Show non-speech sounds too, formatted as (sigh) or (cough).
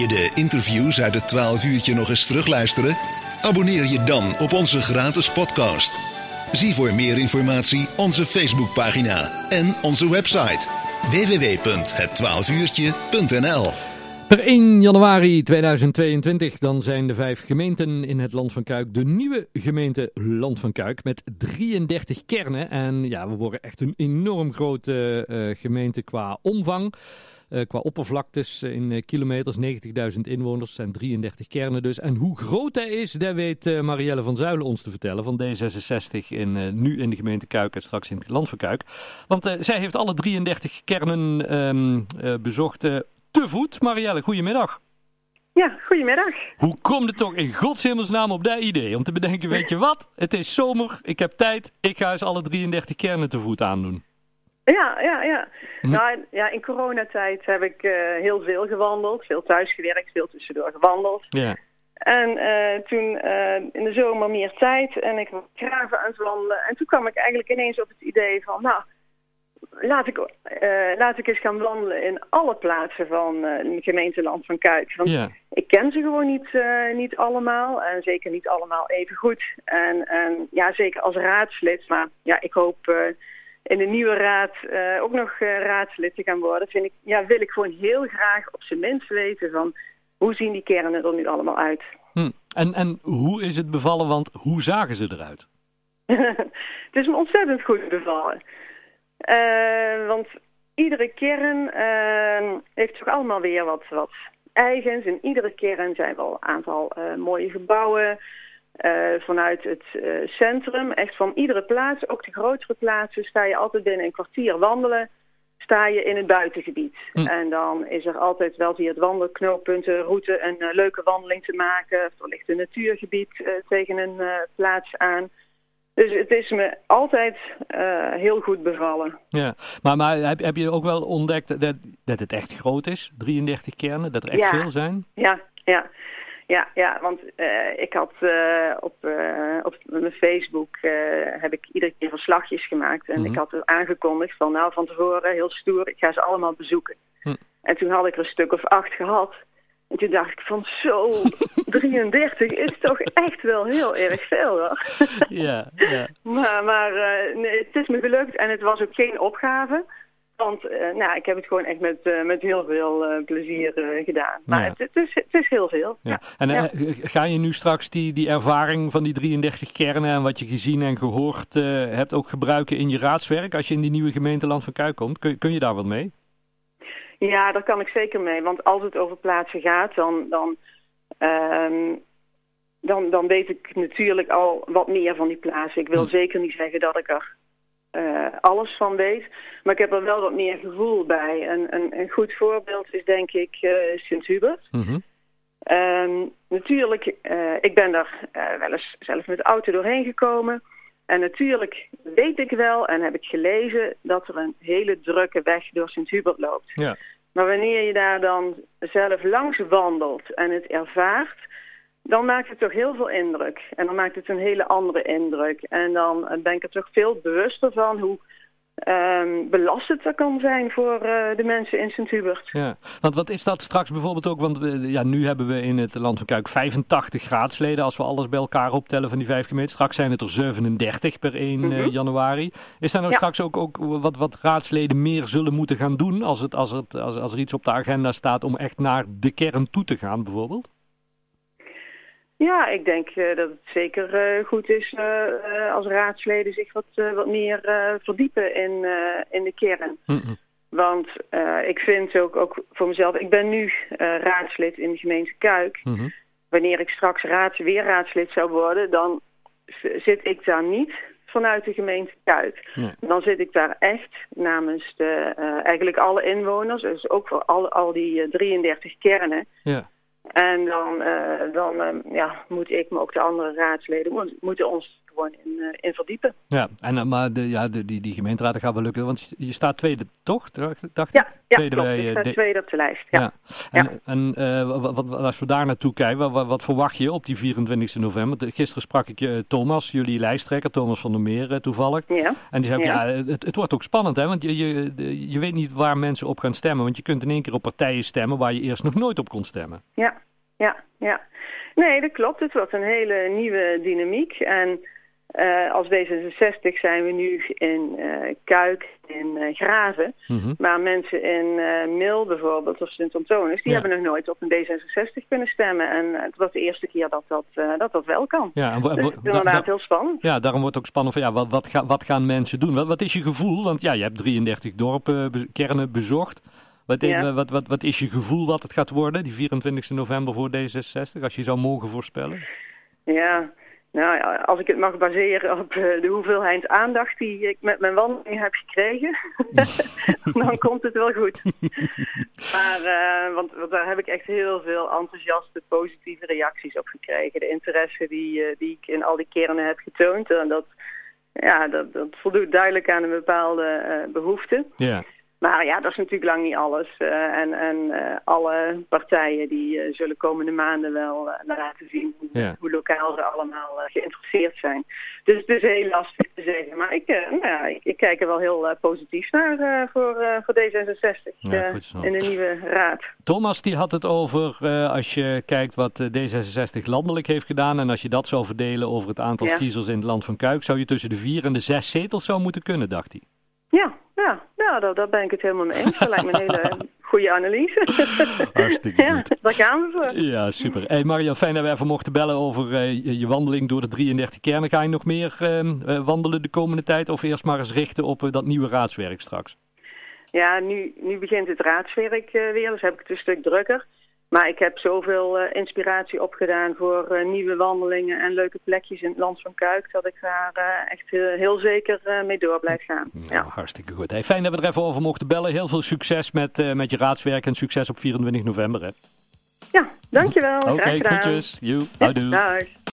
je de interviews uit het 12 uurtje nog eens terugluisteren? Abonneer je dan op onze gratis podcast. Zie voor meer informatie onze Facebookpagina en onze website www.het12uurtje.nl Per 1 januari 2022 dan zijn de vijf gemeenten in het Land van Kuik de nieuwe gemeente Land van Kuik met 33 kernen. En ja, we worden echt een enorm grote uh, gemeente qua omvang. Uh, qua oppervlaktes in uh, kilometers, 90.000 inwoners en 33 kernen dus. En hoe groot hij is, daar weet Marielle van Zuilen ons te vertellen van D66 in, nu in de gemeente Kuik en straks in het land van Kuik. Want zij heeft alle 33 kernen um, bezocht te voet. Marielle, goedemiddag. Ja, goedemiddag. Hoe komt het toch in godshemelsnaam op dat idee? Om te bedenken, weet je wat? Het is zomer, ik heb tijd, ik ga eens alle 33 kernen te voet aandoen. Ja, ja, ja. Hm. Nou, ja in coronatijd heb ik uh, heel veel gewandeld. Veel thuis gewerkt, veel tussendoor gewandeld. Ja. En uh, toen uh, in de zomer meer tijd en ik was graven aan het wandelen. En toen kwam ik eigenlijk ineens op het idee van, nou, laat ik, laat ik eens gaan wandelen in alle plaatsen van het gemeenteland van Kuik. Want ja. ik ken ze gewoon niet, niet allemaal en zeker niet allemaal even goed. En, en ja, zeker als raadslid, maar ja, ik hoop in de nieuwe raad uh, ook nog uh, raadslid te gaan worden, vind ik, ja, wil ik gewoon heel graag op zijn minst weten van hoe zien die kernen er nu allemaal uit. Hm. En, en hoe is het bevallen, want hoe zagen ze eruit? (laughs) het is me ontzettend goed bevallen. Uh, want iedere kern heeft toch allemaal weer wat, wat eigens. In iedere kern zijn wel een aantal mooie gebouwen, uh, vanuit het uh, centrum, echt van iedere plaats, ook de grotere plaatsen, sta je altijd binnen een kwartier wandelen, sta je in het buitengebied. Hm. En dan is er altijd wel via het wandelknooppunt een route een uh, leuke wandeling te maken. Er ligt een natuurgebied tegen een plaats aan. Dus het is me altijd heel goed bevallen. Ja, maar, maar heb, heb je ook wel ontdekt dat, dat het echt groot is? 33 kernen, dat er echt ja. veel zijn? Ja, ja. Ja, ja want uh, ik had uh, op, uh, op mijn Facebook heb ik iedere keer verslagjes gemaakt. En Mhm. mm -hmm. ik had aangekondigd van nou van tevoren heel stoer, ik ga ze allemaal bezoeken. Hm. En toen had ik er een stuk of acht gehad. En toen dacht ik van zo, (laughs) 33 is toch echt wel heel erg veel hoor. ja, ja. (laughs) Maar, maar nee, het is me gelukt en het was ook geen opgave. Want uh, nou, ik heb het gewoon echt met, uh, met heel veel uh, plezier gedaan. Maar Ja. het, het, is, het is heel veel. Ja. En Ja. eh, ga je nu straks die, die ervaring van die 33 kernen en wat je gezien en gehoord eh, hebt ook gebruiken in je raadswerk als je in die nieuwe gemeente Land van Kuik komt? Kun, kun je daar wat mee? Ja, daar kan ik zeker mee. Want als het over plaatsen gaat, dan, dan, ehm, dan, dan weet ik natuurlijk al wat meer van die plaatsen. Ik wil Hm. zeker niet zeggen dat ik er eh, alles van weet. Maar ik heb er wel wat meer gevoel bij. En een, een goed voorbeeld is denk ik eh, Sint-Hubert. Mhm. Ehm, natuurlijk, eh, ik ben daar wel eens zelf met de auto doorheen gekomen. En natuurlijk weet ik wel en heb ik gelezen dat er een hele drukke weg door Sint-Hubert loopt. Ja. Maar wanneer je daar dan zelf langs wandelt en het ervaart, dan maakt het toch heel veel indruk. En dan maakt het een hele andere indruk. En dan eh, ben ik er toch veel bewuster van hoe ehm, belastend dat kan zijn voor eh, de mensen in Sint-Hubert. Ja, want wat is dat straks bijvoorbeeld ook? Want we- ja, nu hebben we in het Land van Kuik 85 raadsleden als we alles bij elkaar optellen van die vijf gemeenten. Straks zijn het er 37 per 1 eh, Mhm. januari. Is daar nou Ja. straks ook, ook wat, wat raadsleden meer zullen moeten gaan doen als, het, als, het, als, als er iets op de agenda staat om echt naar de kern toe te gaan bijvoorbeeld? Ja, ik denk eh, dat het zeker eh, goed is eh, als raadsleden zich wat, wat meer verdiepen in, in de kern. Want ik vind ook, ook voor mezelf, ik ben nu raadslid in de gemeente Kuik. Mhm. Wanneer ik straks raads, weer raadslid zou worden, dan zit ik daar niet vanuit de gemeente Kuik. Nee. Dan zit ik daar echt namens de, eigenlijk alle inwoners, dus ook voor al, al die eh, 33 kernen. Ja. En dan, uh, dan uh, ja, moet ik, maar ook de andere raadsleden, moet, moeten ons gewoon in, uh, in verdiepen. Ja, en, maar de, ja, de, die, die gemeenteraad dat gaat wel lukken, want je staat tweede, toch? Dacht ik? Ja, ja tweede klopt. Bij, ik sta de... tweede op de lijst. Ja. ja. En, en wat, wat, als we daar naartoe kijken, wat, wat, verwacht je op die 24 november? Gisteren sprak ik je Thomas, jullie lijsttrekker, Thomas van der Meer toevallig. Ja. En die zei ook, ja, het, het wordt ook spannend, hè? Want je, je, je weet niet waar mensen op gaan stemmen, want je kunt in één keer op partijen stemmen waar je eerst nog nooit op kon stemmen. Ja, ja, ja. Nee, dat klopt. Het wordt een hele nieuwe dynamiek. En uh, als D66 zijn we nu in uh, Kuik, in uh, Graven. Mm Maar mensen in Mil bijvoorbeeld, of Sint-Antonis, die ja. hebben nog nooit op een D66 kunnen stemmen. En het was de eerste keer dat dat, dat, dat wel kan. Ja, en dus het is inderdaad heel spannend. Ja, daarom wordt het ook spannend van ja, wat, wat, ga, wat gaan mensen doen? Wat, wat is je gevoel? Want ja, je hebt 33 dorpen, kernen bezocht. Wat, ja. wat, wat, wat is je gevoel wat het gaat worden, die 24 november voor D66, als je zou mogen voorspellen? Ja, nou ja, als ik het mag baseren op uh, de hoeveelheid aandacht die ik met mijn wandeling heb gekregen, (laughs) dan komt het wel goed. (laughs) maar, uh, want, want, daar heb ik echt heel veel enthousiaste, positieve reacties op gekregen. De interesse die, uh, die ik in al die keren heb getoond, en dat, ja, dat, dat voldoet duidelijk aan een bepaalde behoefte. Ja. Maar ja, dat is natuurlijk lang niet alles. Uh, en en uh, alle partijen die uh, zullen komende maanden wel laten zien hoe, ja. hoe, lokaal ze allemaal geïnteresseerd zijn. Dus het is heel lastig te zeggen. Maar ik, nou ja, ik, ik, kijk er wel heel positief naar voor, voor D66 ja, in de nieuwe raad. Thomas die had het over, als je kijkt wat D66 landelijk heeft gedaan... en als je dat zou verdelen over het aantal kiezers in het land van Kuik... zou je tussen de vier en de zes zetels zou moeten kunnen, dacht hij. Ja, ja, ja daar, daar ben ik het helemaal mee eens. Dat lijkt me een hele (laughs) goede analyse. Hartstikke ja, goed. (laughs) daar gaan we voor. Ja, super. Hey Maria, fijn dat we even mochten bellen over uh, je wandeling door de 33 kernen. Ga je nog meer uh, wandelen de komende tijd of eerst maar eens richten op uh, dat nieuwe raadswerk straks? Ja, nu, nu begint het raadswerk weer, dus heb ik het een stuk drukker. Maar ik heb zoveel uh, inspiratie opgedaan voor uh, nieuwe wandelingen en leuke plekjes in het land van Kuik... dat ik daar uh, echt heel zeker mee door blijf gaan. Ja, ja. Hartstikke goed. Hey, fijn dat we er even over mochten bellen. Heel veel succes met, met je raadswerk en succes op 24 november. Hè. Ja, dankjewel. Oké, okay, groetjes. You. Ja,